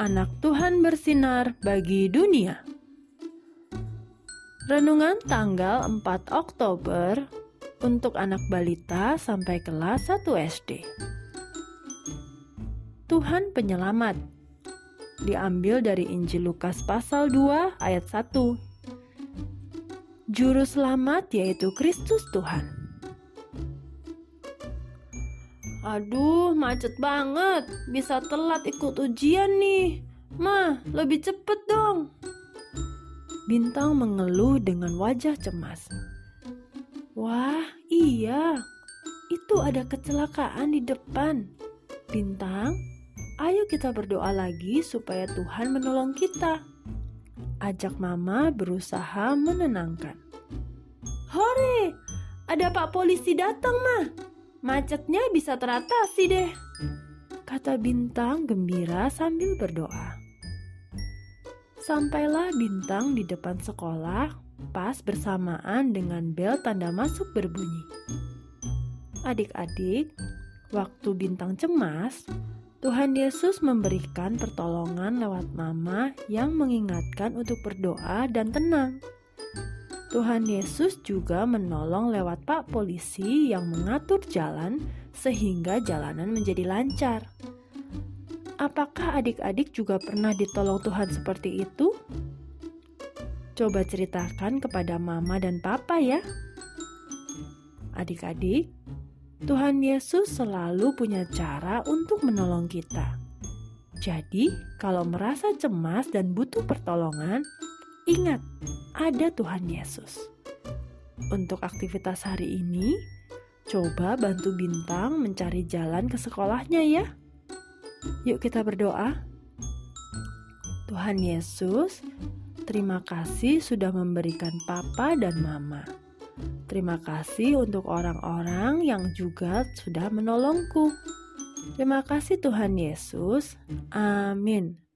Anak Tuhan bersinar bagi dunia. Renungan tanggal 4 Oktober untuk anak balita sampai kelas 1 SD. Tuhan penyelamat diambil dari Injil Lukas pasal 2 ayat 1. Juru selamat yaitu Kristus Tuhan. Aduh, macet banget. Bisa telat ikut ujian nih. Mah, lebih cepet dong. Bintang mengeluh dengan wajah cemas. Wah, iya. Itu ada kecelakaan di depan. Bintang, ayo kita berdoa lagi supaya Tuhan menolong kita. Ajak Mama berusaha menenangkan. Hore, ada Pak Polisi datang, Mah macetnya bisa teratasi deh. Kata Bintang gembira sambil berdoa. Sampailah Bintang di depan sekolah pas bersamaan dengan bel tanda masuk berbunyi. Adik-adik, waktu Bintang cemas, Tuhan Yesus memberikan pertolongan lewat Mama yang mengingatkan untuk berdoa dan tenang. Tuhan Yesus juga menolong lewat Pak Polisi yang mengatur jalan sehingga jalanan menjadi lancar. Apakah adik-adik juga pernah ditolong Tuhan seperti itu? Coba ceritakan kepada Mama dan Papa ya. Adik-adik, Tuhan Yesus selalu punya cara untuk menolong kita. Jadi, kalau merasa cemas dan butuh pertolongan, Ingat, ada Tuhan Yesus. Untuk aktivitas hari ini, coba bantu Bintang mencari jalan ke sekolahnya ya. Yuk kita berdoa. Tuhan Yesus, terima kasih sudah memberikan papa dan mama. Terima kasih untuk orang-orang yang juga sudah menolongku. Terima kasih Tuhan Yesus. Amin.